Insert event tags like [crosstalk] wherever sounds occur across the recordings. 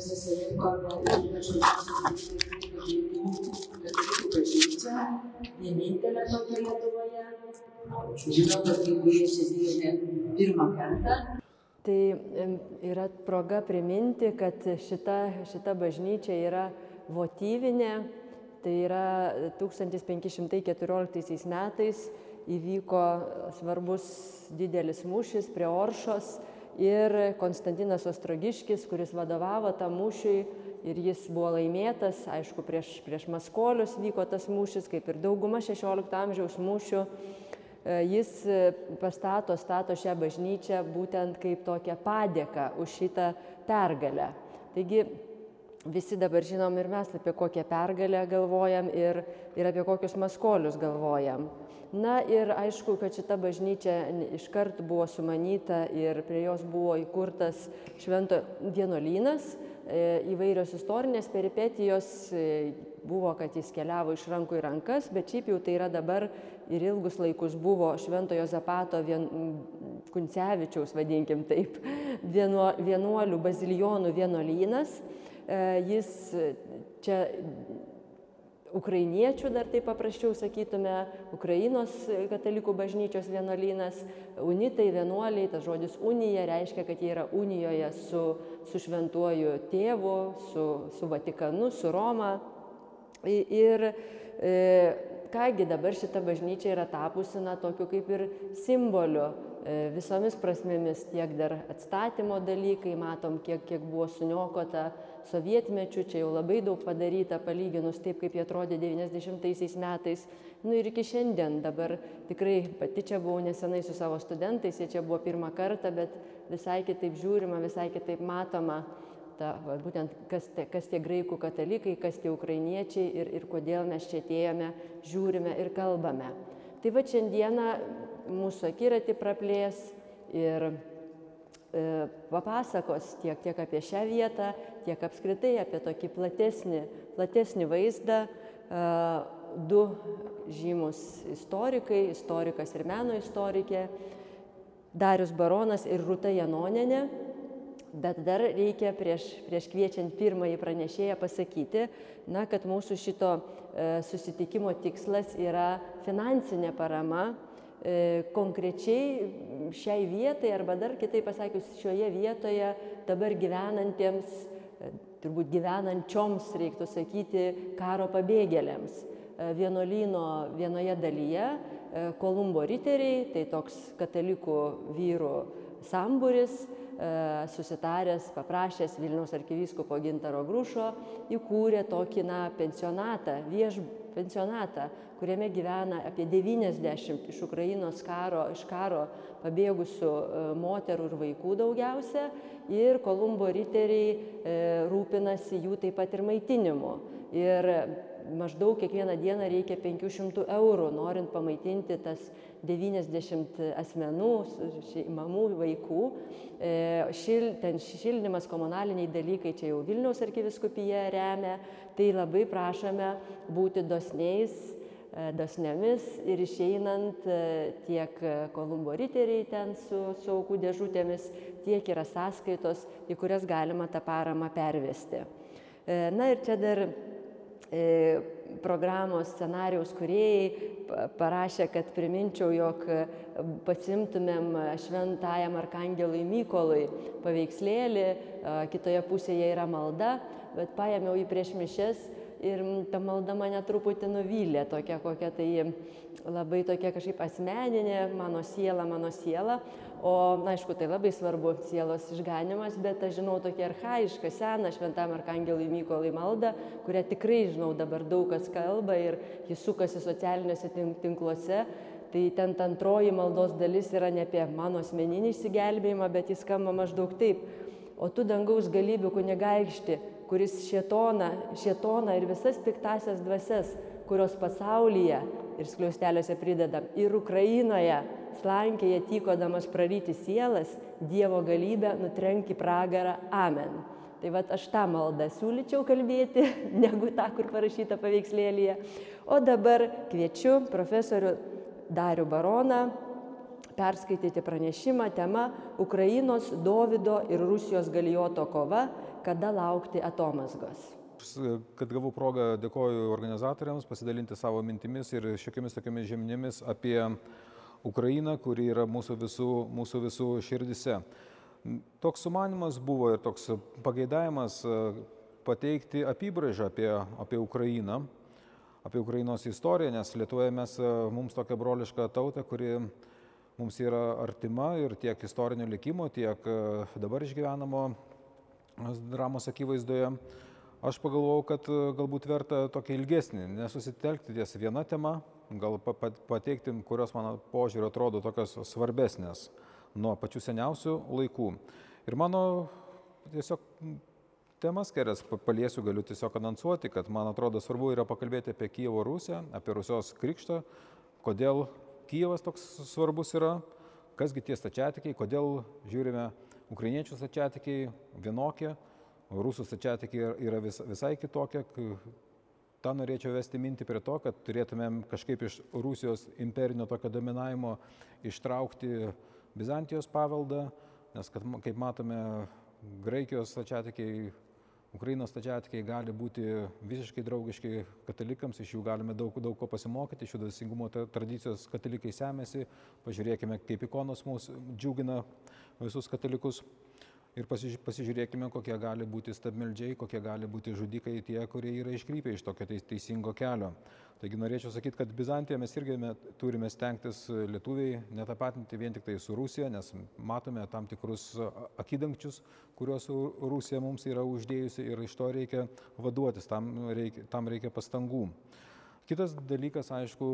susirinkome ypač katalikų bažnyčią, vienintelė tokia Lietuvoje. Žinau, kad kai kurie šiandien pirmą kartą. Tai yra proga priminti, kad šita, šita bažnyčia yra votyvinė, tai yra 1514 metais įvyko svarbus didelis mūšis prie Oršos ir Konstantinas Ostrogiškis, kuris vadovavo tam mūšiui ir jis buvo laimėtas, aišku, prieš, prieš Maskolius vyko tas mūšis, kaip ir dauguma XVI amžiaus mūšių. E, jis pastato, stato šią bažnyčią būtent kaip tokią padėką už šitą pergalę. Taigi visi dabar žinom ir mes apie kokią pergalę galvojam ir, ir apie kokius maskolius galvojam. Na ir aišku, kad šita bažnyčia iškart buvo sumanyta ir prie jos buvo įkurtas švento vienuolynas. E, įvairios istorinės peripetijos e, buvo, kad jis keliavo iš rankų į rankas, bet šiaip jau tai yra dabar ir ilgus laikus buvo Šventojo Zapato vien, Kuncevičiaus, vadinkim taip, [laughs] vienuolių bazilijonų vienuolynas. E, jis čia ukrainiečių, dar taip paprasčiau sakytume, Ukrainos katalikų bažnyčios vienuolynas, unitai, vienuoliai, tas žodis unija reiškia, kad jie yra unijoje su, su šventuoju tėvu, su, su Vatikanu, su Roma. Ir e, kągi dabar šita bažnyčia yra tapusi, na, tokiu kaip ir simboliu e, visomis prasmėmis, tiek dar atstatymo dalykai, matom, kiek, kiek buvo suniokota sovietmečiu, čia jau labai daug padaryta palyginus taip, kaip jie atrodė 90 metais. Nu ir iki šiandien dabar tikrai pati čia buvau nesenai su savo studentais, jie čia buvo pirmą kartą, bet visai kitaip žiūrima, visai kitaip matoma. Ta, va, būtent kas, te, kas tie graikų katalikai, kas tie ukrainiečiai ir, ir kodėl mes čia atėjome, žiūrime ir kalbame. Tai va šiandieną mūsų akiratį praplės ir E, papasakos tiek, tiek apie šią vietą, tiek apskritai apie tokį platesnį, platesnį vaizdą. Du žymus istorikai, istorikas ir meno istorikė, Darius Baronas ir Rūta Janoninė. Bet dar reikia prieš, prieš kviečiant pirmąjį pranešėją pasakyti, na, kad mūsų šito e, susitikimo tikslas yra finansinė parama E, konkrečiai šiai vietai arba dar kitaip pasakius šioje vietoje dabar gyvenantiems, turbūt gyvenančioms reiktų sakyti, karo pabėgėliams. E, vienuolyno vienoje dalyje Kolumbo riteriai, tai toks katalikų vyrų samburis, susitaręs, paprašęs Vilniaus arkivyskupo Gintaro Grušo, įkūrė tokį, na, pensionatą, vieš, pensionatą, kuriame gyvena apie 90 iš Ukrainos karo, iš karo pabėgusių e, moterų ir vaikų daugiausia. Ir Kolumbo riteriai e, rūpinasi jų taip pat ir maitinimu. Ir maždaug kiekvieną dieną reikia 500 eurų, norint pamaitinti tas 90 asmenų, mamų, vaikų. E, šil, ten šildymas, komunaliniai dalykai čia jau Vilniaus arkiviskupija remia, tai labai prašome būti dosniais E, dosniomis ir išeinant e, tiek Kolumbo riteriai ten su, su aukų dėžutėmis, tiek yra sąskaitos, į kurias galima tą paramą pervesti. Na ir čia dar programos scenarijaus kuriejai parašė, kad priminčiau, jog pasimtumėm šventajam arkangelui Mykolui paveikslėlį, kitoje pusėje yra malda, bet paėmiau jį prieš mišes ir ta malda mane truputį nuvylė, tokia kokia tai labai tokia kažkaip asmeninė, mano siela, mano siela. O, aišku, tai labai svarbu sielos išganimas, bet aš žinau tokia arhaiška, sena šventam arkangelui Mykolai malda, kurią tikrai žinau dabar daug kas kalba ir jis sukasi socialiniuose tinkluose. Tai ten ta antroji maldos dalis yra ne apie mano asmeninį išsigelbėjimą, bet jis skamba maždaug taip. O tu dangaus galybių kunigaikšti, kuris šietoną, šietoną ir visas piktasias dvasias, kurios pasaulyje ir skliausteliuose pridedam, ir Ukrainoje slankėje tykodamas praryti sielas, Dievo galybę nutrenki pragarą. Amen. Tai vad aš tą maldą siūlyčiau kalbėti, [laughs] negu tą, kur parašyta paveikslėlėje. O dabar kviečiu profesorių Darių Baroną perskaityti pranešimą tema Ukrainos Dovido ir Rusijos galijoto kova kada laukti atomasgos. Kad gavau progą, dėkoju organizatoriams pasidalinti savo mintimis ir šiokiamis tokiamis žeminimis apie Ukrainą, kuri yra mūsų visų, mūsų visų širdise. Toks sumanimas buvo ir toks pageidavimas e, pateikti apibraižą apie, apie Ukrainą, apie Ukrainos istoriją, nes Lietuvoje mes, e, mums tokia broliška tauta, kuri mums yra artima ir tiek istorinio likimo, tiek e, dabar išgyvenamo dramos akivaizdoje. Aš pagalvojau, kad galbūt verta tokia ilgesnį, nesusitelkti ties viena tema, gal pateikti, kurios mano požiūrio atrodo tokios svarbesnės nuo pačių seniausių laikų. Ir mano tiesiog temas kelias paliesiu, galiu tiesiog anonsuoti, kad man atrodo svarbu yra pakalbėti apie Kievo Rusiją, apie Rusijos krikštą, kodėl Kijevas toks svarbus yra, kasgi tie stačiatikiai, kodėl žiūrime ukrainiečių stačiatikiai vienokie, rusų stačiatikiai yra vis, visai kitokie, tą norėčiau vesti mintį prie to, kad turėtumėm kažkaip iš Rusijos imperinio tokio dominavimo ištraukti Bizantijos paveldą, nes kad, kaip matome, Graikijos stačiatikiai, Ukrainos stačiatikiai gali būti visiškai draugiški katalikams, iš jų galime daug, daug ko pasimokyti, iš jų dvasingumo tradicijos katalikai semėsi, pažiūrėkime, kaip ikonos mūsų džiugina visus katalikus ir pasižiūrėkime, kokie gali būti stabmeldžiai, kokie gali būti žudikai tie, kurie yra iškrypę iš tokio teisingo kelio. Taigi norėčiau sakyti, kad Bizantiją mes irgi turime stengtis lietuviai netapatinti vien tik tai su Rusija, nes matome tam tikrus akidangčius, kuriuos Rusija mums yra uždėjusi ir iš to reikia vaduotis, tam reikia, tam reikia pastangų. Kitas dalykas, aišku,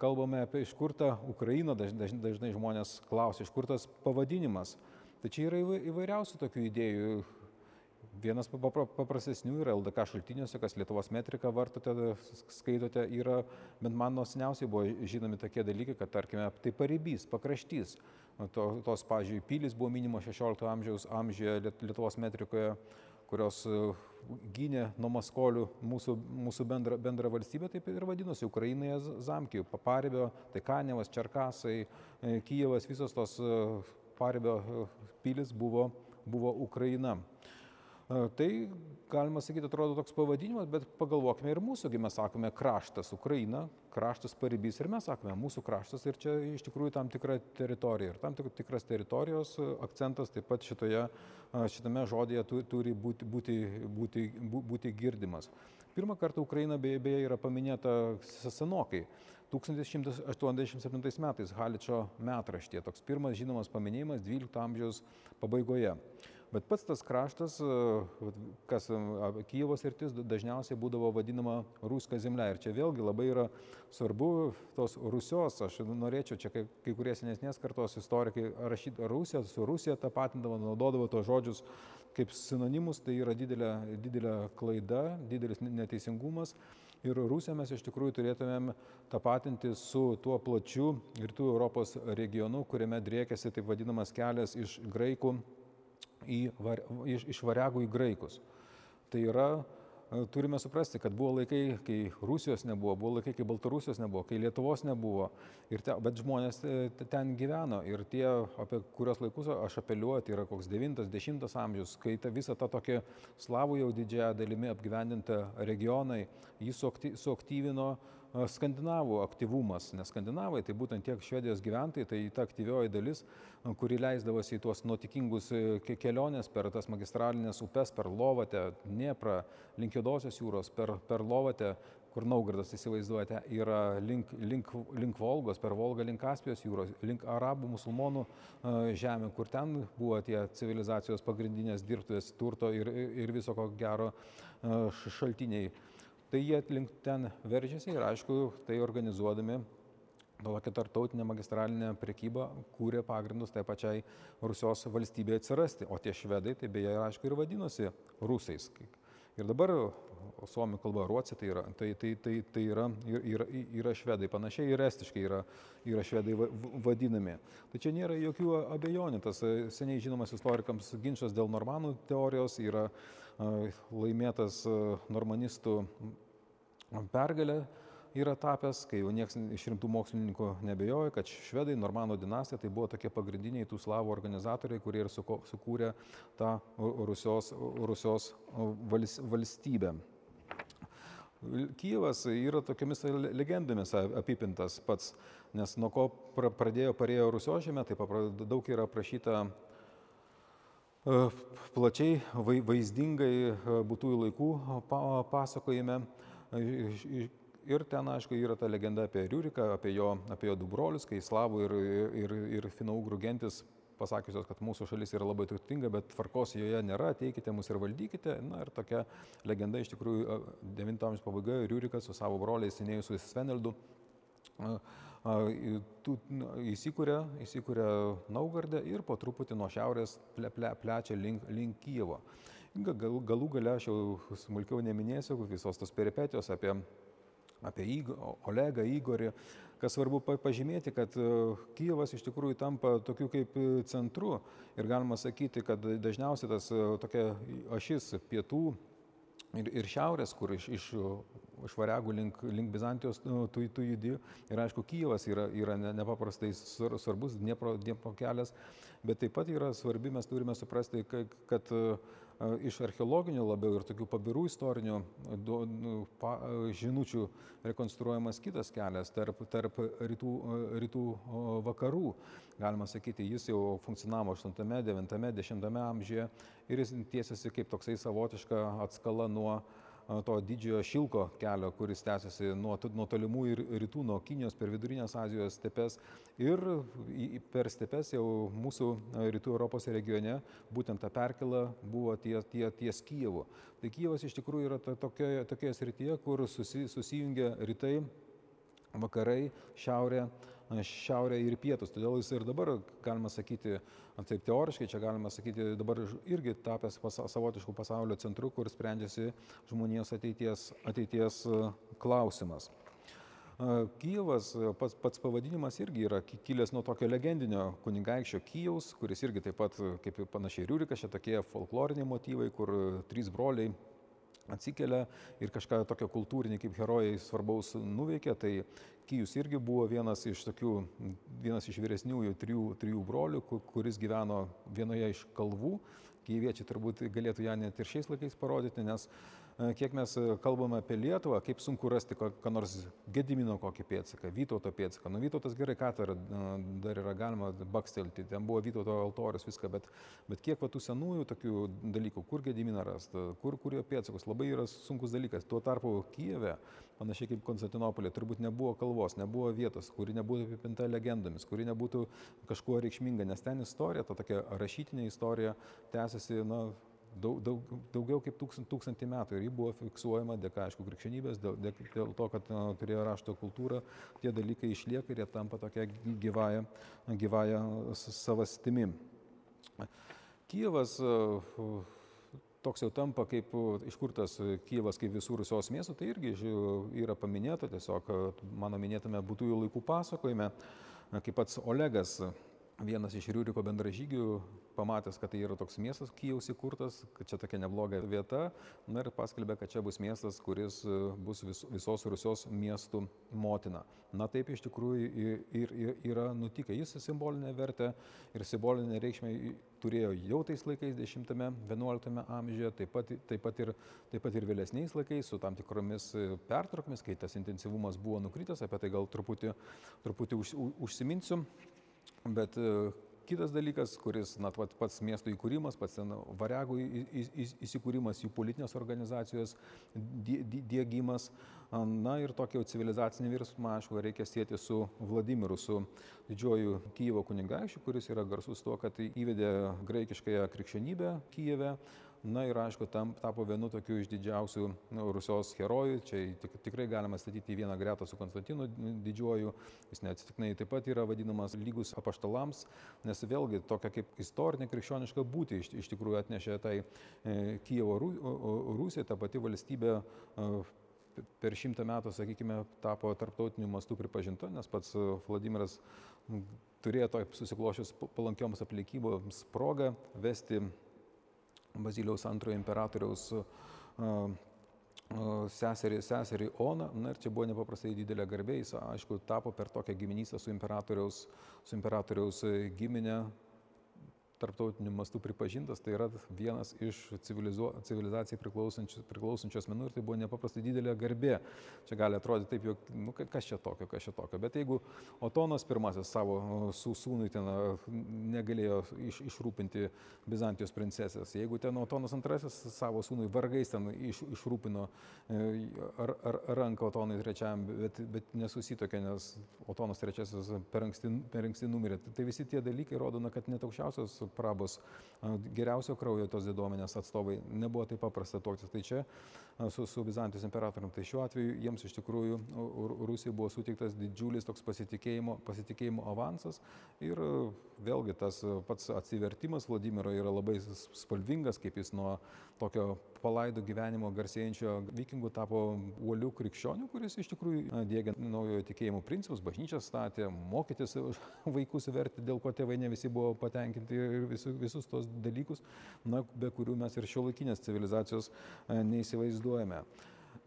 kalbame apie iš kur ta Ukraina, dažnai, dažnai žmonės klausia, iš kur tas pavadinimas. Tai čia yra įvairiausių tokių idėjų. Vienas paprastesnių yra LDK šaltiniuose, kas Lietuvos metriką vartote, skaitote, yra, bent man nuo seniausiai buvo žinomi tokie dalykai, kad tarkime, tai paribys, pakraštys. To, tos, pažiūrėjau, pilis buvo minimo 16 amžiaus amžiuje Lietuvos metrikoje, kurios e, gynė nuo maskolių mūsų, mūsų bendrą, bendrą valstybę, taip ir vadinosi Ukrainoje Zamkijų, Paparibio, tai Kanevas, Čerkasai, e, Kijevas, visos tos e, paribio e, pilis buvo, buvo Ukraina. E, tai, galima sakyti, atrodo toks pavadinimas, bet pagalvokime ir mūsųgi mes sakome kraštas Ukraina, kraštas paribys ir mes sakome mūsų kraštas ir čia iš tikrųjų tam tikra teritorija. Ir tam tikras teritorijos akcentas taip pat šitoje, šitame žodėje turi būti, būti, būti, būti girdimas. Pirmą kartą Ukraina beje, beje yra paminėta senokai. 1187 metais Haličio metraštyje, toks pirmas žinomas paminėjimas 12 amžiaus pabaigoje. Bet pats tas kraštas, kas Kijevo sritis, dažniausiai būdavo vadinama Ruska zemlė. Ir čia vėlgi labai yra svarbu tos Rusios, aš norėčiau, čia kai, kai kurie senesnės kartos istorikai rašyti Rusiją, su Rusija tapatindavo, naudodavo tos žodžius kaip sinonimus, tai yra didelė, didelė klaida, didelis neteisingumas. Ir Rusiją mes iš tikrųjų turėtumėm tapatinti su tuo plačiu rytų Europos regionu, kuriame driekiasi taip vadinamas kelias iš graikų į, iš, iš variagų į graikus. Tai yra turime suprasti, kad buvo laikai, kai Rusijos nebuvo, buvo laikai, kai Baltarusijos nebuvo, kai Lietuvos nebuvo, te, bet žmonės ten gyveno. Ir tie, apie kurios laikus aš apeliuoju, tai yra koks 9-10 amžius, kai ta visa ta tokia slavų jau didžiąją dalimi apgyvendinta regionai, jį suaktyvino skandinavų aktyvumas, nes skandinavai, tai būtent tiek švedijos gyventojai, tai ta aktyvioji dalis, kuri leisdavosi į tuos nuotikingus e, keliones per tas magistralinės upes, per Lovatę, Dnieprą, link Jodosios jūros, per, per Lovatę, kur Naugardas įsivaizduojate, yra link, link, link Volgos, per Volgą link Kaspijos jūros, link arabų musulmonų žemė, kur ten buvo tie civilizacijos pagrindinės dirbtuvės turto ir, ir viso ko gero šaltiniai tai jie link ten veržiasi ir aišku, tai organizuodami tokią tartautinę magistralinę prekybą kūrė pagrindus tai pačiai Rusijos valstybėje atsirasti. O tie švedai, tai beje, aišku, ir vadinosi rusais. Ir dabar suomių kalba ruocija tai yra, tai, tai, tai, tai yra, yra, yra švedai, panašiai ir estiškai yra, yra švedai vadinami. Tai čia nėra jokių abejonių, tas seniai žinomas istorikams ginčas dėl normanų teorijos yra laimėtas normanistų pergalė yra tapęs, kai jau niekas iš rimtų mokslininkų nebejoja, kad švedai, Normano dinastija, tai buvo tokie pagrindiniai tų slavų organizatoriai, kurie ir sukūrė tą Rusijos, Rusijos valstybę. Kyivas yra tokiamis legendomis apipintas pats, nes nuo ko pradėjo parėjo Rusijos žemė, tai daug yra aprašyta e, plačiai, vaizdingai e, būtųjų laikų pasakojime. Ir ten, aišku, yra ta legenda apie Riuriką, apie jo, apie jo du brolius, kai slavų ir, ir, ir finaugrų gentis pasakiusios, kad mūsų šalis yra labai turtinga, bet tvarkos joje nėra, ateikite mus ir valdykite. Na ir tokia legenda iš tikrųjų 9 amžiaus pabaigoje Riurikas su savo broliais senėjusiu Sveneldu įsikūrė, įsikūrė Naugardė ir po truputį nuo šiaurės ple, ple, plečia link, link Kievo. Gal, galų gale aš jau smulkiau neminėsiu visos tos peripetijos apie apie Igo, Olegą, Igorį. Kas svarbu pažymėti, kad e, Kyivas iš tikrųjų tampa tokiu kaip e, centru ir galima sakyti, kad dažniausiai tas e, tokia ašis pietų ir, ir šiaurės, kur iš, iš, iš Variagų link, link Bizantijos nu, tu, tu judi. Ir aišku, Kyivas yra, yra nepaprastai svarbus, Dniepro, Dniepro kelias, bet taip pat yra svarbi, mes turime suprasti, kad, kad iš archeologinių labiau ir tokių pabirų istorinių nu, pa, žinučių rekonstruojamas kitas kelias tarp, tarp rytų, rytų vakarų. Galima sakyti, jis jau funkcionavo 8, 9, 10 amžiuje ir jis tiesiasi kaip toksai savotiška atskala nuo to didžiojo šilko kelio, kuris tęsiasi nuo, nuo tolimų ir rytų, nuo Kinijos per vidurinės Azijos stepes ir per stepes jau mūsų rytų Europos regione būtent ta perkela buvo ties, ties, ties Kijevu. Tai Kijevas iš tikrųjų yra tokioje, tokioje srityje, kur susi, susijungia rytai, vakarai, šiaurė šiaurė ir pietus. Todėl jis ir dabar, galima sakyti, taip teoriškai, čia galima sakyti, dabar irgi tapęs pasa, savotiškų pasaulio centru, kur sprendžiasi žmonijos ateities, ateities e, klausimas. E, Kyivas, pats, pats pavadinimas irgi yra kilęs nuo tokio legendinio kunigaikščio Kyjaus, kuris irgi taip pat, kaip panašiai Riurikas, čia tokie folkloriniai motyvai, kur trys broliai atsikelia ir kažką tokio kultūrinį kaip herojai svarbaus nuveikia, tai Kyjus irgi buvo vienas iš tokių, vienas iš vyresniųjų trijų, trijų brolių, kuris gyveno vienoje iš kalvų. Kyjiviečiai turbūt galėtų ją net ir šiais laikais parodyti, nes E, kiek mes e, kalbame apie Lietuvą, kaip sunku rasti ką nors Gedimino kokį pėdsaką, Vytauto pėdsaką. Nu, Vytautas gerai, ką tai dar yra galima bakstelti, ten buvo Vytauto altorius, viską, bet, bet kiek va, tų senųjų tokių dalykų, kur Gediminą rasti, kur, kur jo pėdsakus, labai yra sunkus dalykas. Tuo tarpu Kijeve, panašiai kaip Konstantinopolė, turbūt nebuvo kalvos, nebuvo vietos, kuri nebūtų apipinta legendomis, kuri nebūtų kažkuo reikšminga, nes ten istorija, ta tokia rašytinė istorija tęsiasi, na, daug, daug, daugiau kaip tūkstant, tūkstantį metų ir ji buvo fiksuojama dėka, aišku, krikščionybės, dėl, dėl to, kad na, turėjo rašto kultūrą, tie dalykai išlieka ir jie tampa tokia gyvąją, gyvąją savastimi. Kijevas toks jau tampa kaip iškurtas Kijevas kaip visų Rusijos miestų, tai irgi yra paminėta tiesiog mano minėtame būtųjų laikų pasakojime, kaip pats Olegas vienas iš Riuriko bendražygių, pamatęs, kad tai yra toks miestas Kyjaus įkurtas, kad čia tokia nebloga vieta, na ir paskelbė, kad čia bus miestas, kuris e, bus vis, visos Rusijos miestų motina. Na taip iš tikrųjų ir, ir, ir yra nutikę. Jis simbolinę vertę ir simbolinę reikšmę turėjo jau tais laikais 10-11 amžiuje, taip pat, taip, pat ir, taip pat ir vėlesniais laikais su tam tikromis e, pertraukomis, kai tas intensyvumas buvo nukritęs, apie tai gal truputį, truputį už, užsiminsiu. Bet e, kitas dalykas, kuris, na, pats miesto įkūrimas, pats ten variagų įsikūrimas, jų politinės organizacijos dėgymas, na ir tokį civilizacinį virsmą, aišku, reikia sėti su Vladimiru, su didžioju Kyivo kunigaikščiu, kuris yra garsus tuo, kad įvedė graikiškąją krikščionybę Kyjeve, Na ir aišku, tam tapo vienu tokiu iš didžiausių nu, Rusijos herojų. Čia tik, tikrai galima statyti į vieną gretą su Konstantinu didžiuoju. Jis neatsitiknai taip pat yra vadinamas lygus apaštalams, nes vėlgi tokia kaip istorinė krikščioniška būti iš, iš tikrųjų atnešė tai e, Kievo Rusija, ta pati valstybė. E, per šimtą metų, sakykime, tapo tarptautiniu mastu pripažinta, nes pats Vladimiras turėjo to susiklošius palankioms aplinkyboms progą vesti Baziliaus antrojo imperatoriaus seserį, seserį Oną, na ir čia buvo nepaprastai didelė garbė, jis aišku tapo per tokią giminystę su imperatoriaus, su imperatoriaus giminė, tarptautiniu mastu pripažintas, tai yra vienas iš civilizacijai priklausančių, asmenų ir tai buvo nepaprastai didelė garbė. Čia gali atrodyti taip, jog, nu, kas čia tokio, kas čia tokio. Bet jeigu Otonas pirmasis savo sūnui ten negalėjo iš, išrūpinti Bizantijos princesės, jeigu ten Otonas antrasis savo sūnui vargais ten iš, išrūpino e, ar, ar, ranką Otonui trečiajam, bet, bet nesusitokė, nes Otonas trečiasis per anksti, per anksti numirė. Tai visi tie dalykai rodo, na, kad net aukščiausios prabos geriausio kraujo tos diduomenės atstovai nebuvo taip paprasta toks. Tai čia su, su Bizantijos imperatoriumi. Tai šiuo atveju jiems iš tikrųjų Rusijai buvo suteiktas didžiulis toks pasitikėjimo, pasitikėjimo avansas ir vėlgi tas pats atsivertimas Vladimiro yra labai spalvingas, kaip jis nuo tokio palaido gyvenimo garsėjančio vikingų tapo uolių krikščionių, kuris iš tikrųjų dėgia naujojo tikėjimo principus, bažnyčią statė, mokytis [laughs] vaikus verti, dėl ko tėvai ne visi buvo patenkinti ir visus, visus tos dalykus, na, be kurių mes ir šio laikinės civilizacijos neįsivaizduojame.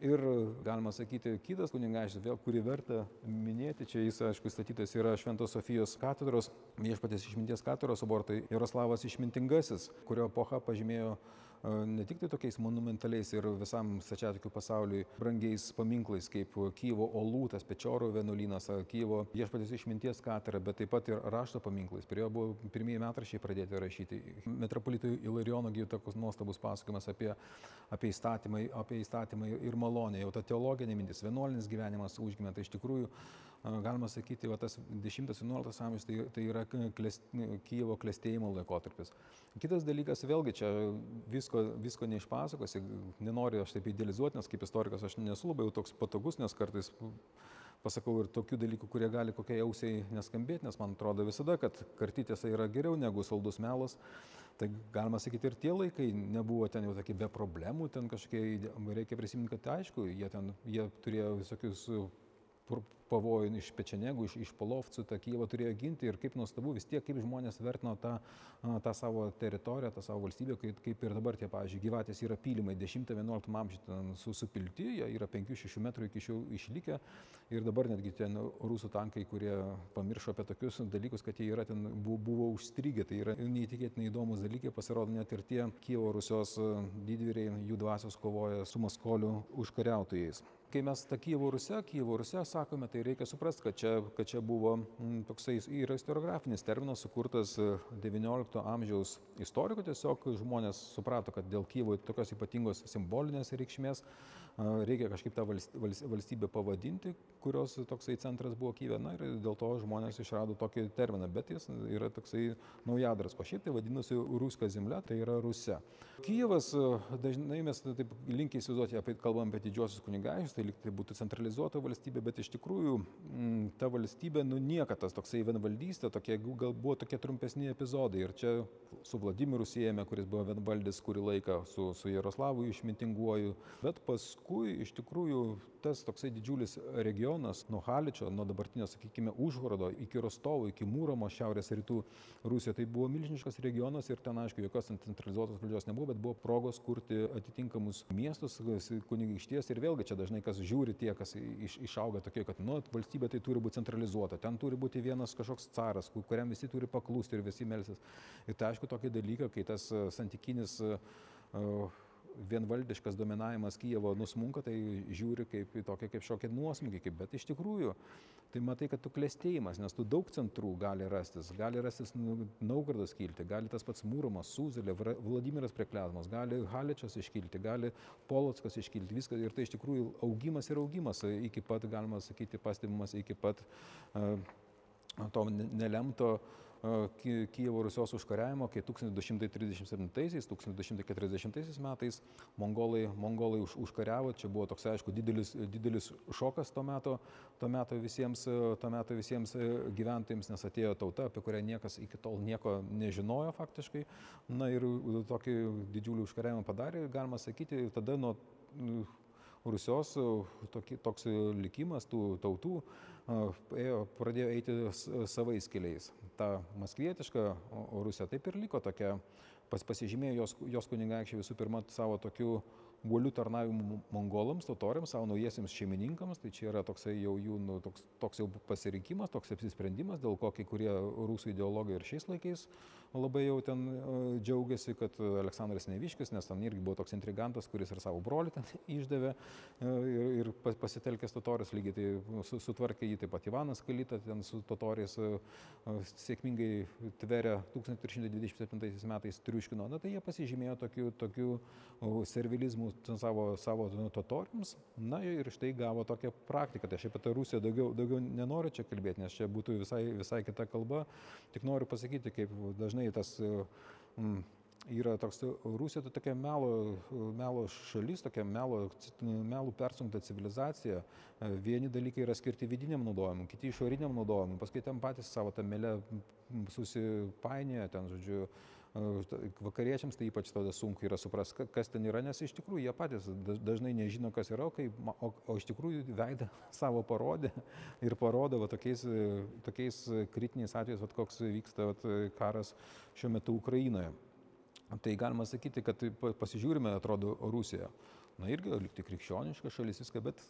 Ir galima sakyti, kitas kunigaikštis, vėl kurį verta minėti, čia jis, aišku, statytas yra Šventos Sofijos katedros, viešpatės išminties katedros abortai Jaroslavas Išmintingasis, kurio epocha pažymėjo ne tik tai tokiais monumentaliais ir visam stačiatikių pasauliui brangiais paminklais kaip Kyivo Olų, tas Pečioro vienuolynas, Kyivo viešpatės išminties katedra, bet taip pat ir rašto paminklais. Prie jo buvo pirmieji metrašiai pradėti rašyti. Metropolitui Ilarijono gyjų tokus nuostabus pasakojimas apie, apie, įstatymą, apie įstatymą ir malonę. Jau ta teologinė mintis, vienuolinis gyvenimas užgimė. Tai iš tikrųjų galima sakyti, va, tas 10-11 amžius tai, tai yra klest, Kyivo klėstėjimo laikotarpis. Kitas dalykas, vėlgi čia visko, visko neišpasakosi, nenoriu aš taip idealizuoti, nes kaip istorikas aš nesu labai toks patogus, nes kartais pasakau ir tokių dalykų, kurie gali kokiai ausiai neskambėti, nes man atrodo visada, kad kartytėse yra geriau negu saldus melas. Tai galima sakyti ir tie laikai nebuvo ten jau tokie be problemų, ten kažkiek reikia prisiminti, kad aišku, jie, ten, jie turėjo visokius pavojų iš pečenegų, iš, iš polovcų, tą Kyivą turėjo ginti ir kaip nuostabu vis tiek, kaip žmonės vertino tą, tą savo teritoriją, tą savo valstybę, kaip, kaip ir dabar tie, pavyzdžiui, gyvatės yra pylimai 10-11 amžiuje su, supilti, jie yra 5-6 metrų iki šiol išlikę. Ir dabar netgi ten rusų tankai, kurie pamiršo apie tokius dalykus, kad jie yra ten buvo, buvo užstrigę, tai yra neįtikėtinai įdomus dalykai, pasirodo net ir tie Kievo Rusijos didvyriai, jų dvasios kovoja su maskolių užkariautojais kai mes tą Kyivo Rusią, Kyivo Rusią sakome, tai reikia suprasti, kad čia, kad čia buvo m, toksai yra istoriografinis terminas sukurtas XIX amžiaus istorikų, tiesiog žmonės suprato, kad dėl Kyivo tokios ypatingos simbolinės reikšmės reikia kažkaip tą valstybę pavadinti, kurios toksai centras buvo Kyivė. Na ir dėl to žmonės išrado tokį terminą, bet jis yra toksai naujadaras. O šiaip tai vadinasi Ruska zemlė, tai yra Rusija. Kyivas, dažnai mes taip linkiai įsivaizduoti, apie, kalbam apie didžiosius kunigaikščius, tai liktai būtų centralizuota valstybė, bet iš tikrųjų m, ta valstybė, nu niekada tas toksai vienvaldystė, tokie, gal buvo tokie trumpesni epizodai. Ir čia su Vladimiru siejame, kuris buvo vienvaldis kurį laiką, su, su Jaroslavu išmintinguoju, bet paskui paskui iš tikrųjų tas toksai didžiulis regionas nuo Haličio, nuo dabartinio, sakykime, Užhorodo iki Rostovo, iki Mūromo, šiaurės rytų Rusijoje, tai buvo milžiniškas regionas ir ten, aišku, jokios centralizuotos valdžios nebuvo, bet buvo progos kurti atitinkamus miestus, kunigaikšties ir vėlgi čia dažnai kas žiūri tie, kas iš, išauga tokie, kad, nu, valstybė tai turi būti centralizuota, ten turi būti vienas kažkoks caras, kuriam visi turi paklūsti ir visi melsis. Ir tai aišku tokie dalykai, kai tas santykinis uh, vienvaldiškas dominavimas Kievo nusmunka, tai žiūri kaip į tokią kaip šokį nuosmukį, kaip, bet iš tikrųjų tai matai, kad tu klėstėjimas, nes tu daug centrų gali rastis, gali rastis Naugardas kilti, gali tas pats Mūrumas, Sūzelė, Vladimiras Prekliazmas, gali Haličias iškilti, gali Polockas iškilti, viskas ir tai iš tikrųjų augimas ir augimas iki pat, galima sakyti, pastebimas iki pat uh, to nelemto uh, Kijevo Rusios užkariavimo, kai 1237-1240 metais mongolai, mongolai už, užkariavo, čia buvo toks, aišku, didelis, didelis šokas to meto, to meto, visiems, to meto visiems gyventojams, nes atėjo tauta, apie kurią niekas iki tol nieko nežinojo faktiškai. Na ir tokį didžiulį užkariavimą padarė, galima sakyti, tada nuo Rusios toki, toks likimas tų tautų ėjo, pradėjo eiti savais keliais. Ta maskvietiška Rusija taip ir liko tokia, pas, pasižymėjo jos, jos kunigaikščiai visų pirma savo tokiu uolių tarnavimų mongolams, totoriams, savo naujiesiams šeimininkams, tai čia yra toksai jau jų nu, toks, toks jau pasirinkimas, toks apsisprendimas, dėl ko kai kurie rusų ideologai ir šiais laikais labai jau ten džiaugiasi, kad Aleksandras Neviškis, nes ten irgi buvo toks intrigantas, kuris ir savo brolį ten [laughs] išdavė ir, ir pasitelkęs totorius, lygiai tai sutvarkė jį taip pat Ivanas Kalita, ten su totoriais sėkmingai tveria 1327 metais triuškino, na tai jie pasižymėjo tokiu, tokiu servilizmu savo, savo totoriams, na ir štai gavo tokią praktiką. Tai aš apie tą Rusiją daugiau, daugiau nenoriu čia kalbėti, nes čia būtų visai, visai kita kalba, tik noriu pasakyti, kaip dažnai tas mm, yra toks Rusija tai tokia melo, melo šalis, tokia melo, melų persunkta civilizacija. Vieni dalykai yra skirti vidiniam naudojimui, kiti išoriniam naudojimui, paskui ten patys savo tą melę susipainioja, ten, žodžiu, vakariečiams tai ypač tada sunku yra suprasti, kas ten yra, nes iš tikrųjų jie patys dažnai nežino, kas yra, o, kai, o, o iš tikrųjų veidą [laughs] savo parodė ir parodo va, tokiais, tokiais kritiniais atvejais, va, koks vyksta va, karas šiuo metu Ukrainoje. Tai galima sakyti, kad pasižiūrime, atrodo, Rusija. Na irgi likti krikščioniška šalis viską, bet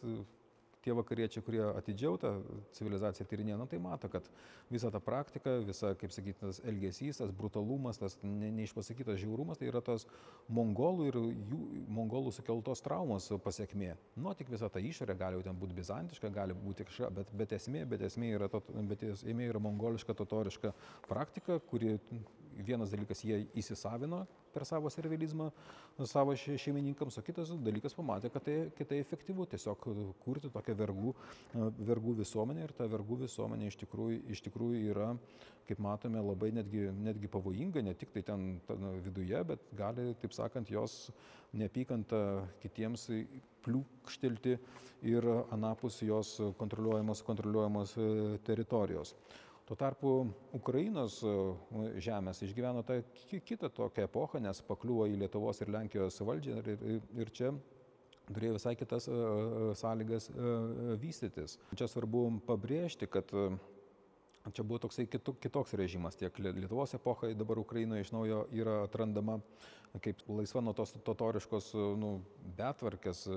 tie vakariečiai, kurie atidžiau tą civilizaciją tyrinėja, na, tai mato, kad visa ta praktika, visa, kaip sakyti, tas elgesys, tas brutalumas, tas ne, neišpasakytas žiaurumas, tai yra tos mongolų ir jų mongolų sukeltos traumos pasiekmė. Nu, tik visa ta išorė gali ten būti bizantiška, gali būti kažkokia, bet, bet esmė, bet esmė yra, to, bet esmė yra mongoliška, totoriška praktika, kuri vienas dalykas jie įsisavino per savo servilizmą savo šeimininkams, o kitas dalykas pamatė, kad tai, kad tai efektyvu tiesiog kurti tokią vergų, vergų visuomenę ir ta vergų visuomenė iš tikrųjų, iš tikrųjų yra, kaip matome, labai netgi, netgi pavojinga, ne tik tai ten ten viduje, bet gali, taip sakant, jos neapykantą kitiems pliūkštelti ir anapus jos kontroliuojamos, kontroliuojamos teritorijos. Tuo tarpu Ukrainos e, žemės išgyveno tą kitą tokią epochą, nes pakliuvo į Lietuvos ir Lenkijos valdžią ir, ir, ir čia turėjo visai kitas e, e, sąlygas vystytis. Čia svarbu pabrėžti, kad Čia buvo toksai kitoks režimas, tiek Lietuvos epochai, dabar Ukrainoje iš naujo yra atrandama kaip laisva nuo tos totoriškos nu, betvarkės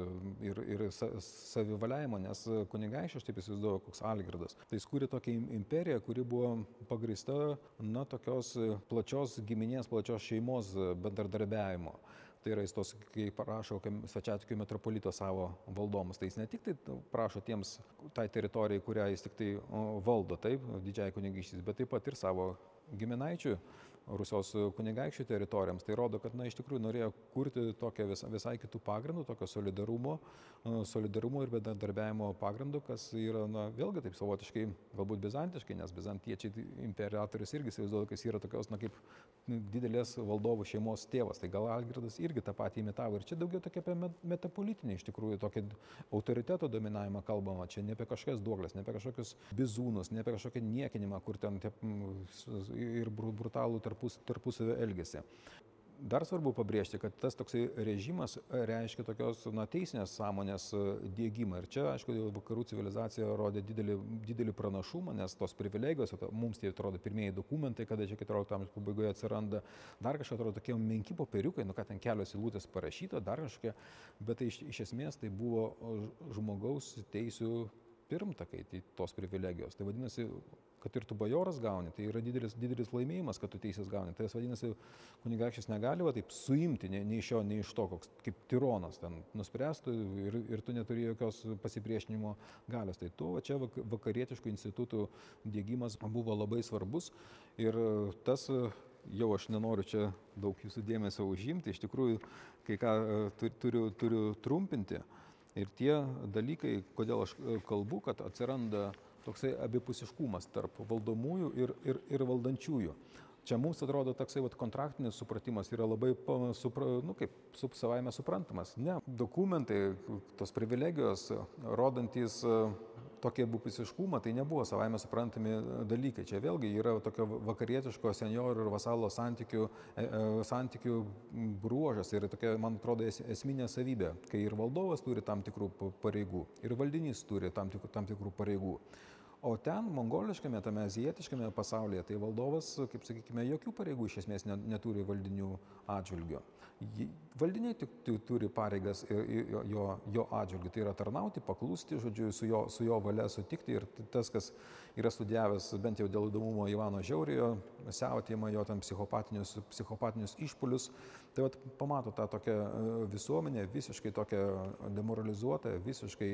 ir, ir savivaliavimo, nes kunigaikščiai, aš taip įsivaizduoju, koks Algirdas. Tai jis kūrė tokią imperiją, kuri buvo pagrista, na, tokios plačios giminės, plačios šeimos bendradarbiavimo. Tai yra jis tos, kai parašo Sačiatikių metropolito savo valdomus, tai jis ne tik tai prašo tiems tai teritorijai, kurią jis tik tai valdo, taip, didžiai kunigyštis, bet taip pat ir savo giminaičių Rusijos kunigaikščių teritorijoms. Tai rodo, kad na, iš tikrųjų norėjo kurti tokią vis, visai kitų pagrindų, tokio solidarumo, solidarumo ir bedarbiavimo pagrindų, kas yra, na, vėlgi taip savotiškai, galbūt bizantiškai, nes bizantiečiai imperatorius irgi įsivaizduoja, kad jis yra tokios, na, kaip didelės valdovų šeimos tėvas. Tai gal Algirdas irgi tą patį imitavo. Ir čia daugiau tokia apie metapolitinį, iš tikrųjų, tokį autoriteto dominavimą kalbama. Čia ne apie kažkokias duoklės, ne apie kažkokius bizūnus, ne apie kažkokią niekinimą, kur ten tie, ir brutalų tarp tarpus, tarpusavio elgesį. Dar svarbu pabrėžti, kad tas toksai režimas reiškia tokios na, teisinės sąmonės e, dėgymą. Ir čia, aišku, vakarų civilizacija rodė didelį, didelį pranašumą, nes tos privilegijos, mums tai atrodo pirmieji dokumentai, kada čia 14 amžiaus pabaigoje atsiranda, dar kažkokie atrodo tokie menki popieriukai, nu ką ten kelios įlūtės parašyta, dar kažkokie, bet tai iš, iš esmės tai buvo žmogaus teisų pirmtakai tai tos privilegijos. Tai vadinasi, kad ir tu bajoras gauni, tai yra didelis, didelis laimėjimas, kad tu teisės gauni. Tai vadinasi, kunigaikštis negali va, taip suimti nei, nei iš jo, nei iš to, koks kaip tironas ten nuspręstų ir, ir tu neturi jokios pasipriešinimo galios. Tai tu, va, čia vakarietiškų institutų dėgymas buvo labai svarbus ir tas jau aš nenoriu čia daug jūsų dėmesio užimti, iš tikrųjų, kai ką turiu, turiu trumpinti. Ir tie dalykai, kodėl aš kalbu, kad atsiranda toksai abipusiškumas tarp valdomųjų ir, ir, ir valdančiųjų. Čia mums atrodo toksai vat, kontraktinis supratimas yra labai, supra, nu, kaip su, savaime suprantamas. Ne, dokumentai, tos privilegijos, rodantis tokį abipusiškumą, tai nebuvo savaime suprantami dalykai. Čia vėlgi yra tokio vakarietiško senjorų ir vasalo santykių, e, e, santykių bruožas ir tokia, man atrodo, esminė savybė, kai ir valdovas turi tam tikrų pareigų, ir valdinys turi tam tikrų, tam tikrų pareigų. O ten, mongoliškame, tame azijietiškame pasaulyje, tai valdovas, kaip sakykime, jokių pareigų iš esmės neturi valdinių atžvilgių. Valdiniai tik turi pareigas jo, jo, atžvilgių, tai yra tarnauti, paklusti, žodžiu, su jo, su jo valia sutikti ir tas, kas yra studijavęs bent jau dėl įdomumo Ivano Žiaurijo, siautėjimą, jo tam psichopatinius, psichopatinius išpolius, tai vat, pamato tą tokią e, visuomenę visiškai tokią demoralizuotą, visiškai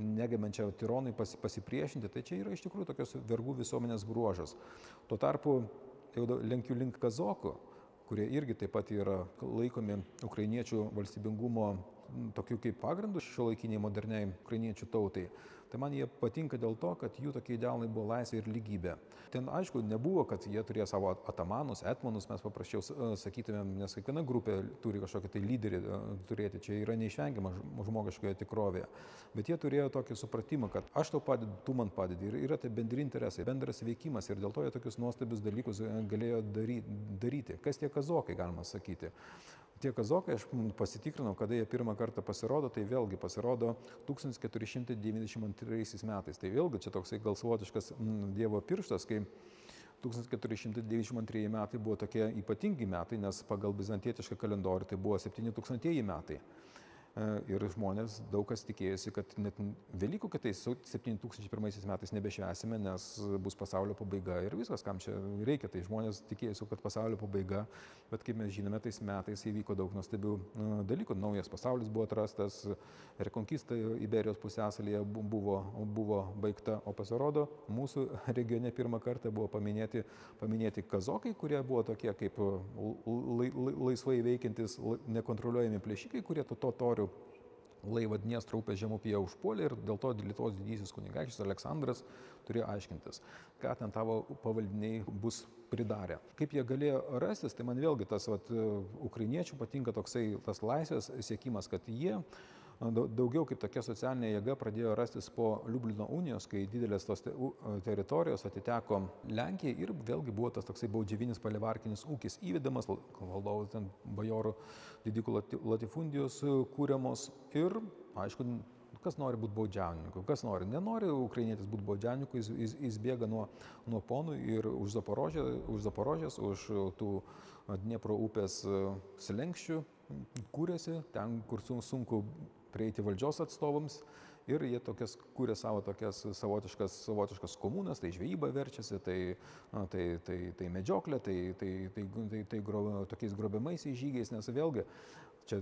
negebančią tironai pas, pasipriešinti, tai čia yra iš tikrųjų tokios vergų visuomenės bruožas. Tuo tarpu jau lenkiu link kazokų kurie irgi taip pat yra laikomi ukrainiečių valstybingumo tokiu kaip pagrindu šiuolaikiniai moderniai ukrainiečių tautai tai man jie patinka dėl to, kad jų tokie idealai buvo laisvė ir lygybė. Ten aišku, nebuvo, kad jie turėjo savo atamanus, etmonus, mes paprasčiau e, sakytumėm, nes kiekviena grupė turi kažkokį tai lyderį e, turėti, čia yra neišvengiama žmogiškoje tikrovėje. Bet jie turėjo tokį supratimą, kad aš tau padedu, tu man padedi ir yra tai bendri interesai, bendras veikimas ir dėl to jie tokius nuostabius dalykus e, galėjo daryti. Kas tie kazokai, galima sakyti. Tie kazokai, aš pasitikrinau, kada jie pirmą kartą pasirodo, tai vėlgi pasirodo 1492 metais. Tai vėlgi čia toksai gal savotiškas Dievo pirštas, kai 1492 metai buvo tokie ypatingi metai, nes pagal bizantietišką kalendorių tai buvo 7000 metai. E, ir žmonės daug kas tikėjosi, kad net Velykų kitais 7001 metais nebešvesime, nes bus pasaulio pabaiga ir viskas, kam čia reikia. Tai žmonės tikėjosi, kad pasaulio pabaiga, bet kaip mes žinome, tais metais įvyko daug nuostabių e, dalykų. Naujas pasaulis buvo atrastas, rekonkista Iberijos pusėsalyje buvo, buvo baigta, o pasirodo, mūsų regione pirmą kartą buvo paminėti, paminėti kazokai, kurie buvo tokie kaip laisvai veikiantis, nekontroliuojami plėšikai, kurie to totorių laivą Dniestro upės žemupyje užpuolė ir dėl to Lietuvos didysis kunigaikštis Aleksandras turėjo aiškintis, ką ten tavo pavaldiniai bus pridarę. Kaip jie galėjo rastis, tai man vėlgi tas vat, ukrainiečių patinka toksai tas laisvės siekimas, kad jie daugiau kaip tokia socialinė jėga pradėjo rastis po Liublino unijos, kai didelės tos teritorijos atiteko Lenkijai ir vėlgi buvo tas toksai baudžiavinis palivarkinis ūkis įvedamas, valdovų ten bajorų didikų latifundijos kūriamos ir, aišku, kas nori būti baudžiaunininku, kas nori, nenori ukrainietis būti baudžiaunininku, jis, jis, jis bėga nuo, nuo ponų ir už Zaporožės, už, Zaporožės, už tų Dniepro upės slenkščių kūrėsi, ten, kur sunku prieiti valdžios atstovams ir jie tokias kūrė savo tokias savotiškas, savotiškas komunas, tai žvejyba verčiasi, tai, tai, tai, tai medžioklė, tai, tai, tai, tai, tai gro, tokiais grobiamaisiais žygiais, nes vėlgi čia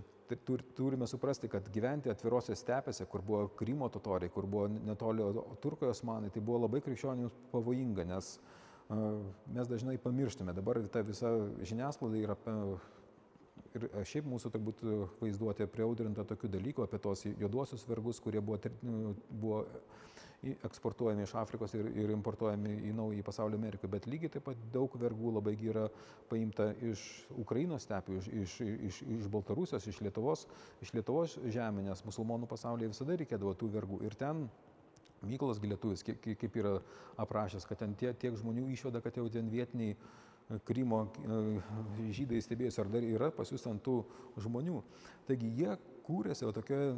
turime suprasti, kad gyventi atvirose stepėse, kur buvo Krymo totoriai, kur buvo netoli Turkijos osmanai, tai buvo labai krikščionims pavojinga, nes mes dažnai pamirštame, dabar ta visa žiniasklaida yra ir e, šiaip mūsų turbūt e, vaizduotė priaudrinta tokių dalykų apie tos juoduosius vergus, kurie buvo, nu, buvo eksportuojami iš Afrikos ir, ir importuojami į naują pasaulio Ameriką, bet lygiai taip pat daug vergų labai yra paimta iš Ukrainos stepių, iš, iš, iš, iš Baltarusijos, iš Lietuvos, iš Lietuvos žemė, nes musulmonų pasaulyje visada reikėdavo tų vergų. Ir ten Mykolas Gilietuvis, kaip yra aprašęs, kad ten tie, tiek žmonių išvada, kad jau ten vietiniai Krymo e, žydai stebėjosi, ar dar yra pas jūs ant tų žmonių. Taigi jie kūrėsi tokioje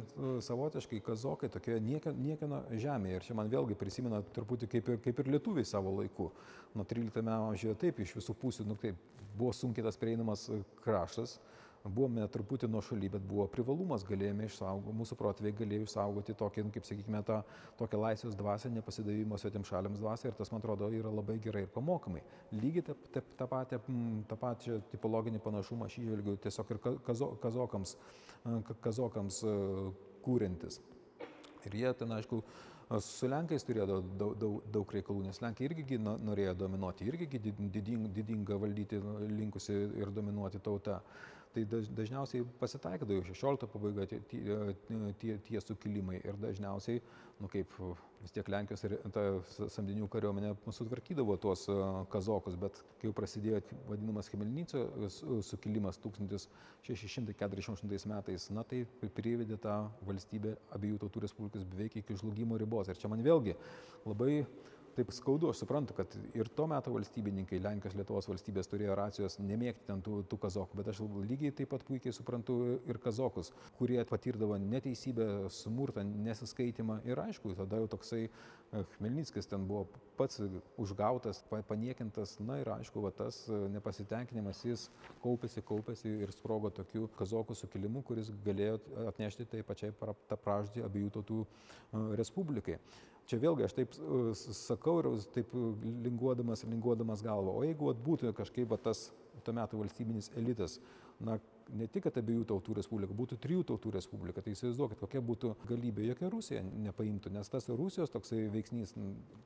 savotiškai kazokai, tokioje niekieno žemėje. Ir čia man vėlgi prisimena truputį kaip kaip ir lietuviai savo laiku. Nuo 13 amžiuje taip iš visų pusių, nu taip, buvo sunkiai tas prieinamas kraštas buvome truputį nuo šaly, bet buvo privalumas, galėjome išsaugoti, mūsų protėviai galėjo išsaugoti tokį, nu, kaip sakykime, tą tokią laisvės dvasę, nepasidavimo svetim šaliams dvasę ir tas, man atrodo, yra labai gerai ir pamokamai. Lygiai tą, tą, tą, patį, tą pačią tipologinį panašumą aš išvelgiu tiesiog ir kazo, kazokams, kazokams kūrintis. Ir jie ten, aišku, Su Lenkais turėjo daug, daug, daug reikalų, nes Lenkai irgi norėjo dominuoti, irgi didinga valdyti linkusi ir dominuoti tauta tai dažniausiai pasitaikydavo 16 pabaiga tie, tie, tie, sukilimai ir dažniausiai, nu kaip vis tiek Lenkijos ir ta samdinių kariuomenė sutvarkydavo tuos kazokus, bet kai jau prasidėjo vadinamas Hemelnyco sukilimas 1648 metais, na tai privedė tą valstybę abiejų tautų respublikos beveik iki žlugimo ribos. Ir čia man vėlgi labai taip skaudu, aš suprantu, kad ir tuo metu valstybininkai, Lenkijos Lietuvos valstybės turėjo racijos nemėgti ten tų, tų kazokų, bet aš lygiai taip pat puikiai suprantu ir kazokus, kurie patirdavo neteisybę, smurtą, nesiskaitimą ir aišku, tada jau toksai e, Khmelnyckis ten buvo pats užgautas, paniekintas, na ir aišku, va, tas nepasitenkinimas jis kaupėsi, kaupėsi ir sprogo tokiu kazokų sukilimu, kuris galėjo atnešti tai pačiai tą praždį abiejų tautų e, respublikai. Čia vėlgi aš taip uh, sakau ir taip linguodamas, linguodamas galvą. O jeigu būtų kažkaip tas tuo metu valstybinis elitas, na, ne tik, kad abiejų tautų respublika, būtų trijų tautų respublika, tai įsivaizduokit, kokia būtų galybė, jokia Rusija nepaimtų, nes tas Rusijos toksai veiksnys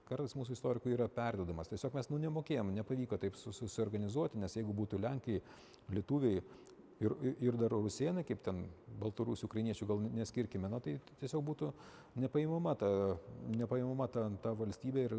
kartais mūsų istorikų yra perdodamas. Tiesiog mes nu nemokėjom, nepavyko taip susiorganizuoti, nes jeigu būtų Lenkai, Lietuviai, ir, ir dar rusėnai, kaip ten baltarusių, ukrainiečių gal neskirkime, na tai tiesiog būtų nepaimama ta, nepaimama ta, ta valstybė ir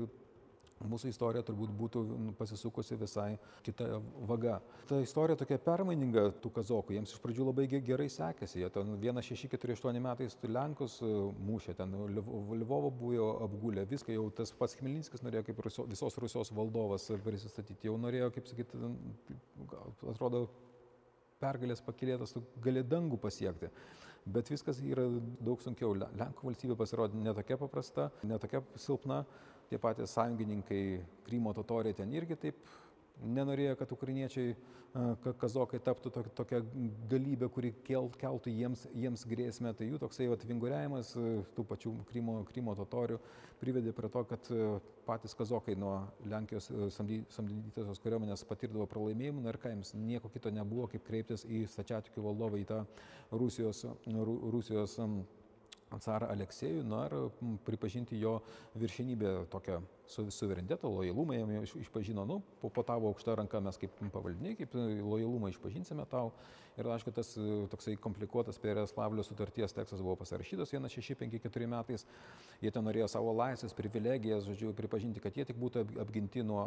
mūsų istorija turbūt būtų pasisukusi visai kita vaga. Ta istorija tokia permaininga tų kazokų, jiems iš pradžių labai gerai sekėsi, jie ten 1648 metais Lenkus e, mušė, ten Lvovo buvo apgulę, viską jau tas pats Khmelnyskis norėjo kaip visos Rusijos valdovas prisistatyti, jau norėjo, kaip sakyti, atrodo, pergalės pakilėtas, tu gali dangų pasiekti. Bet viskas yra daug sunkiau. Lenkų valstybė pasirodė netokia paprasta, netokia silpna. Tie patys sąjungininkai Krymo totoriai ten irgi taip nenorėjo, kad ukrainiečiai, kazokai taptų tokia galybė, kuri keltų jiems, jiems grėsmę. Tai jų toksai atvinguriavimas tų pačių Krymo, Krymo totorių privedė prie to, kad patys kazokai nuo Lenkijos samdytosios kariuomenės patirdavo pralaimėjimų, na ir ką jiems nieko kito nebuvo, kaip kreiptis į stačiatikių valdovą, į tą Rusijos, Rusijos carą Aleksėjų, na ir pripažinti jo viršinybę tokią su, suverenitetą, lojalumą jam išpažino, nu, po, po tavo aukštą ranką mes kaip pavaldiniai, kaip lojalumą išpažinsime tau. Ir aišku, tas toksai komplikuotas Pereslavlio sutarties tekstas buvo pasirašytas 1654 metais. Jie ten norėjo savo laisvės, privilegijas, žodžiu, pripažinti, kad jie tik būtų apginti nuo,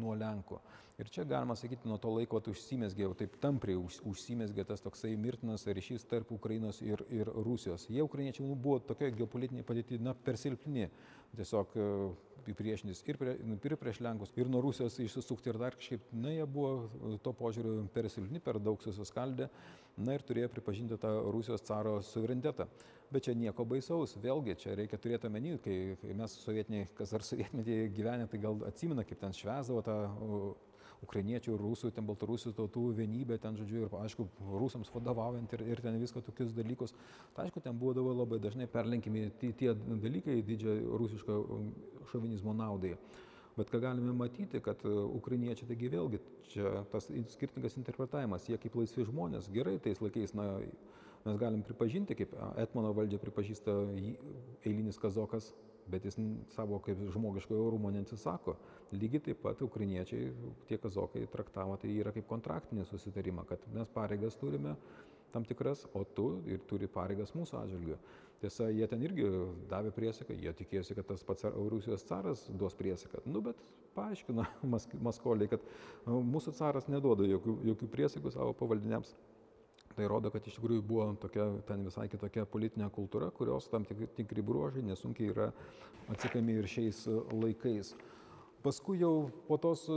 nuo Lenkų. Ir čia galima sakyti, nuo to laiko užsimesgė, taip tampriai už, užsimesgė tas toksai mirtinas ryšys tarp Ukrainos ir, ir Rusijos. Jie, ukrainiečiai, nu, buvo tokia geopolitinė padėti, na, per silpni tiesiog e, priešintis ir, prie, nu, ir prieš Lenkus, ir nuo Rusijos išsisukti ir dar kažkaip, na, jie buvo e, to požiūriu per silpni, per daug susiskaldę, na ir turėjo pripažinti tą Rusijos caro suverenitetą. Bet čia nieko baisaus, vėlgi čia reikia turėti omeny, kai, mes sovietiniai, kas ar sovietmetį gyvenę, tai gal atsimena, kaip ten švesdavo tą ukrainiečių, rusų, ten baltarusių tautų vienybė, ten, žodžiu, ir, aišku, rusams vadovaujant ir, ir ten viską tokius dalykus. Tai, aišku, ten būdavo labai dažnai perlenkimi tie, dalykai didžiojo rusiško um, šovinizmo naudai. Bet ką galime matyti, kad uh, ukrainiečiai, taigi vėlgi, čia tas skirtingas interpretavimas, jie kaip laisvi žmonės, gerai tais laikais, na, mes galim pripažinti, kaip Etmano valdžia pripažįsta eilinis kazokas bet jis savo kaip žmogiškojo orumo neatsisako. Lygiai taip pat ukrainiečiai, tie kazokai traktavo tai yra kaip kontraktinį susitarimą, kad mes pareigas turime tam tikras, o tu ir turi pareigas mūsų atžvilgiu. Tiesa, jie ten irgi davė priesaiką, jie tikėjosi, kad tas pats Rusijos caras duos priesaiką. Nu, bet paaiškino [laughs] Maskoliai, kad mūsų caras neduoda jokių, jokių priesaikų savo pavaldiniams. Tai rodo, kad iš tikrųjų buvo tokia ten visai kitokia politinė kultūra, kurios tam tikri, tikri bruožai nesunkiai yra atsikami ir šiais laikais. Paskui jau po tos e,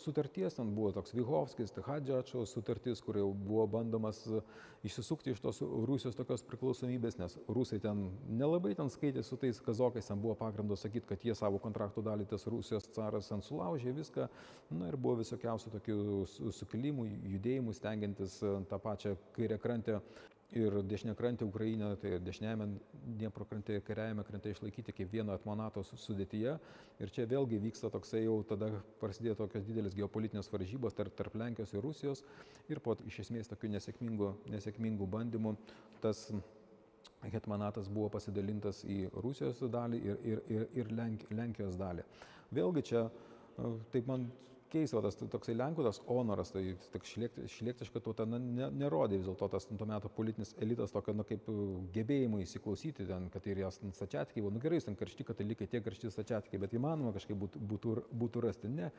sutarties ten buvo toks Vyhovskis, Tehadžiačio sutartis, kur jau buvo bandomas e, išsisukti iš tos Rusijos tokios priklausomybės, nes rusai ten nelabai ten skaitė su tais kazokais, ten buvo pagrindo sakyti, kad jie savo kontrakto dalį tas Rusijos caras ant sulaužė viską. Na ir buvo visokiausių tokių sukilimų, judėjimų, stengiantis e, tą pačią kairę krantę ir dešiniakrantė Ukraina, tai dešiniajame Dniepro krante, kairiajame krante išlaikyti kaip vieno atmonato sudėtyje. Ir čia vėlgi vyksta toksai jau tada prasidėjo tokios didelės geopolitinės varžybos tarp, tarp Lenkijos ir Rusijos. Ir po iš esmės tokių nesėkmingų, nesėkmingų bandymų tas hetmanatas buvo pasidalintas į Rusijos dalį ir, ir, ir, ir Lenk, Lenkijos dalį. Vėlgi čia, taip man keista, tas toksai Lenkų tas honoras, tai tik šlėktiška tauta na, ne, nerodė vis dėlto tas tuo metu politinis elitas tokio, na, kaip uh, gebėjimo įsiklausyti ten, kad ir jos stačiatikai, nu gerai, ten karšti katalikai, tie karšti stačiatikai, bet įmanoma kažkaip būtų, būtų, būtų rasti. Ne,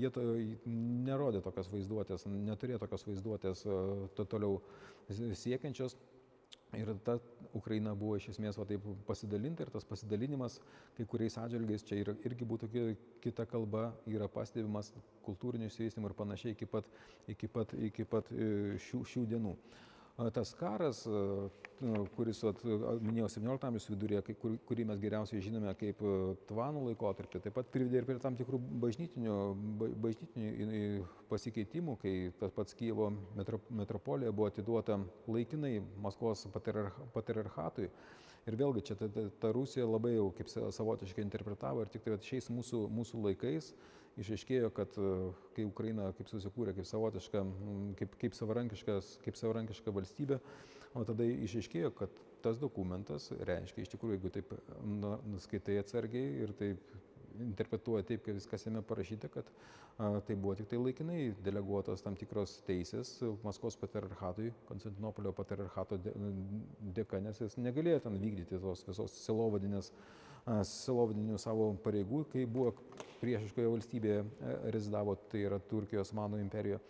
jie to nerodė tokios vaizduotės, neturėjo tokios vaizduotės uh, to toliau siekiančios. Ir ta Ukraina buvo iš esmės va, taip pasidalinta ir tas pasidalinimas kai kuriais atžvilgiais čia yra, irgi būtų kita kalba, yra pastebimas kultūrinio išsivystimo ir panašiai iki pat, iki pat, iki pat e, šių, šių dienų tas karas, nu, kuris, at, minėjau, 17 amžiaus vidurėje, kurį mes geriausiai žinome kaip tvanų laikotarpį, taip pat privedė ir prie tam tikrų bažnytinių, bažnytinių pasikeitimų, kai tas pats Kievo metropolija buvo atiduota laikinai Maskvos patriarchatui. Ir vėlgi čia ta, ta, ta Rusija labai jau kaip savotiškai interpretavo ir tik tai šiais mūsų, mūsų laikais išaiškėjo, kad e, kai Ukraina kaip susikūrė kaip savotiška, kaip, kaip, kaip savarankiška valstybė, o tada išaiškėjo, kad tas dokumentas reiškia iš tikrųjų, jeigu taip nuskaitai atsargiai ir taip interpretuoja taip, kad viskas jame parašyta, kad a, tai buvo tik tai laikinai deleguotos tam tikros teisės Maskvos patriarchatui, Konstantinopolio patriarchato dėka, nes jis negalėjo ten vykdyti tos visos silovadinių savo pareigų, kai buvo priešiškoje valstybėje rezidavo, tai yra Turkijos Mano imperijoje.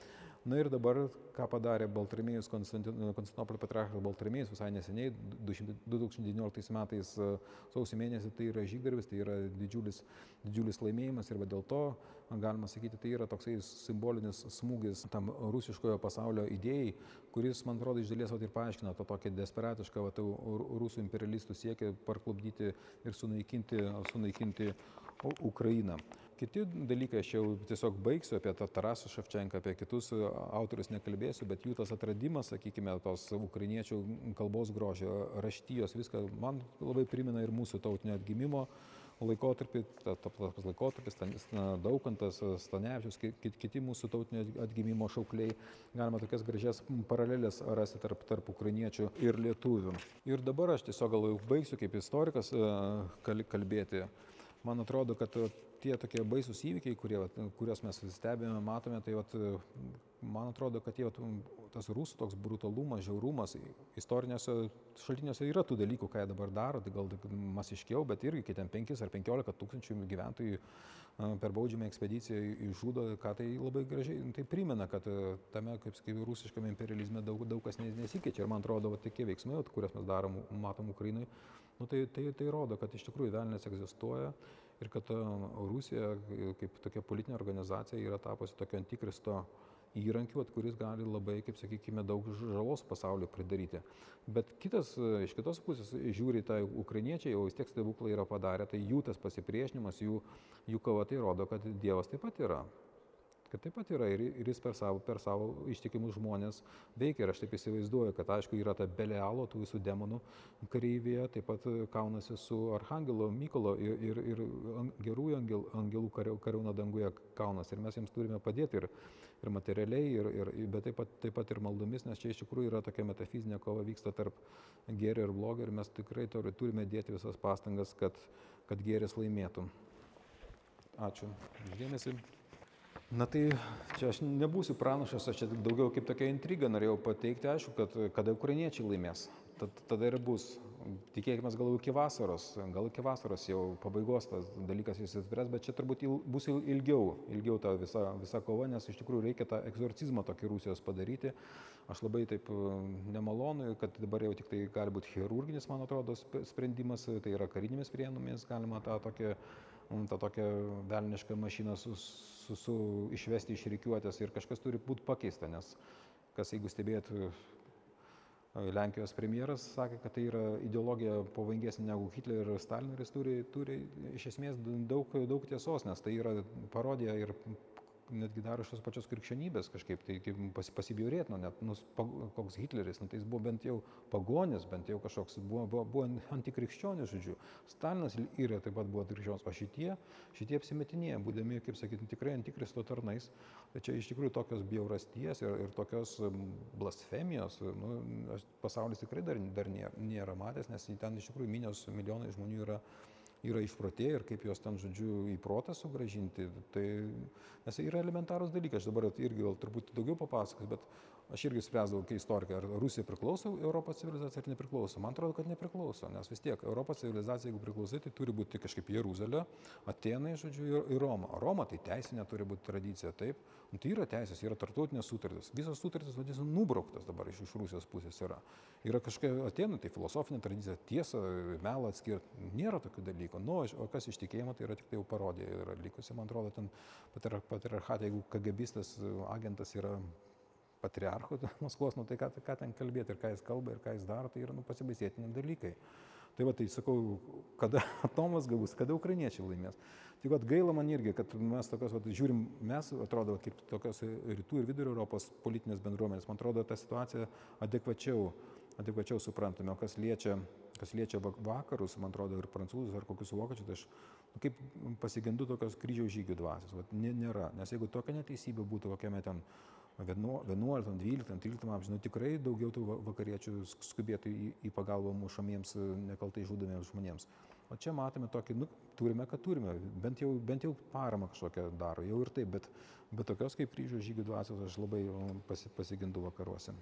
Na ir dabar, ką padarė Baltramėjus, Konstantinopolio patriarchas Baltramėjus visai neseniai, 2019 metais e, sausio mėnesį, tai yra žygdarbis, tai yra didžiulis, didžiulis laimėjimas ir dėl to, galima sakyti, tai yra toksai simbolinis smūgis tam rusiškojo pasaulio idėjai, kuris, man atrodo, iš dalies ir paaiškina tą tokią desperatišką va, rusų imperialistų siekį parklubdyti ir sunaikinti, sunaikinti Ukrainą. Kiti dalykai, aš jau tiesiog baigsiu apie tą Tarasą Ševčenką, apie kitus autorius nekalbėsiu, bet jų tas atradimas, sakykime, tos ukrainiečių kalbos grožio, raštyjos, viską man labai primena ir mūsų tautinio atgimimo laikotarpį, tas laikotarpis, Daukantas, Stanevičius, kiti mūsų tautinio atgimimo šaukliai, galima tokias gražias paralelės rasti tarp, tarp ukrainiečių ir lietuvių. Ir dabar aš tiesiog gal baigsiu kaip istorikas kalbėti. Man atrodo, kad tie tokie baisūs įvykiai, kurie, vat, kuriuos mes stebime, matome, tai vat, man atrodo, kad tie, vat, tas rusų toks brutalumas, žiaurumas, istorinėse šaltiniuose yra tų dalykų, ką jie dabar daro, tai gal masiškiau, bet irgi, kai ten 5 ar 15 tūkstančių gyventojų per baudžiamą ekspediciją išžudo, ką tai labai gražiai, nu, tai primena, kad tame, kaip sakyti, rusiškame imperializme daug, daug kas nesikeičia. Ir man atrodo, va, tokie veiksmai, kuriuos mes darom, matom Ukrainai, nu, tai, tai, tai rodo, kad iš tikrųjų velnės egzistuoja ir kad Rusija kaip tokia politinė organizacija yra tapusi tokio antikristo įrankiu, kuris gali labai, kaip sakykime, daug žalos pasaulio pridaryti. Bet kitas, iš kitos pusės, žiūri tą ukrainiečiai, jau vis tiek stebuklai yra padarę, tai jų tas pasipriešinimas, jų, jų kova tai rodo, kad Dievas taip pat yra kad taip pat yra ir, ir jis per savo, per savo ištikimus žmonės veikia. Ir aš taip įsivaizduoju, kad aišku yra ta Belealo, tų visų demonų kareivėje, taip pat kaunasi su Arhangelo Mykolo ir, ir, ir gerųjų angel, angelų kariauna danguje kaunas. Ir mes jiems turime padėti ir, ir materialiai, ir, ir, bet taip pat, taip pat ir maldomis, nes čia iš tikrųjų yra tokia metafizinė kova vyksta tarp gėrio ir blogio ir mes tikrai turime dėti visas pastangas, kad, kad gėris laimėtų. Ačiū. Uždėmesi. Na tai čia aš nebūsiu pranašas, aš čia daugiau kaip tokia intriga norėjau pateikti, aišku, kad kada ukrainiečiai laimės, tad, tada ir bus. Tikėkime gal iki vasaros, gal iki vasaros jau pabaigos tas dalykas įsispręs, bet čia turbūt il, bus ilgiau, ilgiau ta visa, visa kova, nes iš tikrųjų reikia tą egzorcizmą tokį Rusijos padaryti. Aš labai taip nemalonu, kad dabar jau tik tai gali būti chirurginis, man atrodo, sprendimas, tai yra karinėmis priemonėmis galima tą tokią tą tokią velnišką mašiną su, su, su, išvesti iš reikiuotės ir kažkas turi būti pakeista, nes kas jeigu stebėt Lenkijos premjeras sakė, kad tai yra ideologija pavojingesnė negu Hitleris ir Stalinas turi, turi iš esmės daug, daug tiesos, nes tai yra parodija ir netgi dar iš tos pačios krikščionybės kažkaip tai pas, pasibjaurėt, nu, net, nu, koks Hitleris, nu, tai jis buvo bent jau pagonis, bent jau kažkoks, buvo, buvo, buvo antikrikščionis, žodžiu. Stalinas ir taip pat buvo krikščionis, o šitie, šitie apsimetinėje, būdami, kaip sakyti, tikrai antikristo tarnais, tai čia iš tikrųjų tokios bjaurasties ir, ir tokios blasfemijos, nu, pasaulis tikrai dar, dar nėra, nėra matęs, nes ten iš tikrųjų minios milijonai žmonių yra yra išprotėję ir kaip juos ten, žodžiu, į protą sugražinti. Tai, nes yra elementarūs dalykai, aš dabar irgi gal truputį daugiau papasakosiu, bet aš irgi spręsdavau, kai istorikai, ar Rusija priklauso Europos civilizacijai ar nepriklauso. Man atrodo, kad nepriklauso, nes vis tiek Europos civilizacija, jeigu priklausai, tai turi būti kažkaip Jeruzalė, Atenai, žodžiu, ir, ir Roma. Roma tai teisinė turi būti tradicija, taip. Nu, tai yra teisės, yra tartautinės sutartys. Visos sutartys, vadinasi, nubrauktas dabar iš, iš Rusijos pusės yra. Yra kažkokia Atenai, tai filosofinė tradicija, tiesa, melą atskirti. Nėra tokių dalykų. Nu, o kas iš tikėjimo, tai yra tik tai jau parodija. Yra likusi, man atrodo, ten patriarchatė, jeigu KGBistas agentas yra patriarchu [laughs] Maskvos, nu tai ką, ką ten kalbėti ir ką jis kalba ir ką jis daro, tai yra nu, pasibaisėtini dalykai. Tai va, tai sakau, kada [laughs] atomas gavus, kada ukrainiečiai laimės. Tai va, gaila man irgi, kad mes tokios, va, žiūrim, mes atrodo, kaip tokios rytų ir vidurio Europos politinės bendruomenės, man atrodo, ta situacija adekvačiau, adekvačiau suprantame, o kas liečia, kas liečia vakarus, man atrodo, ir prancūzus ar kokius vokiečius, tai aš nu, kaip pasigendu tokios kryžiaus žygių dvasios. Va, nėra, nes jeigu tokia neteisybė būtų kokiame ten 11, 12, 13 amžiuje nu, tikrai daugiau tų vakariečių skubėtų į, į pagalbą mušamiems, nekaltai žudomiems žmonėms. O čia matome tokį, nu, turime, kad turime, bent jau, bent jau paramą kažkokią daro, jau ir taip, bet, bet tokios kaip kryžiaus žygių dvasios aš labai pasi, pasigendu vakaruose.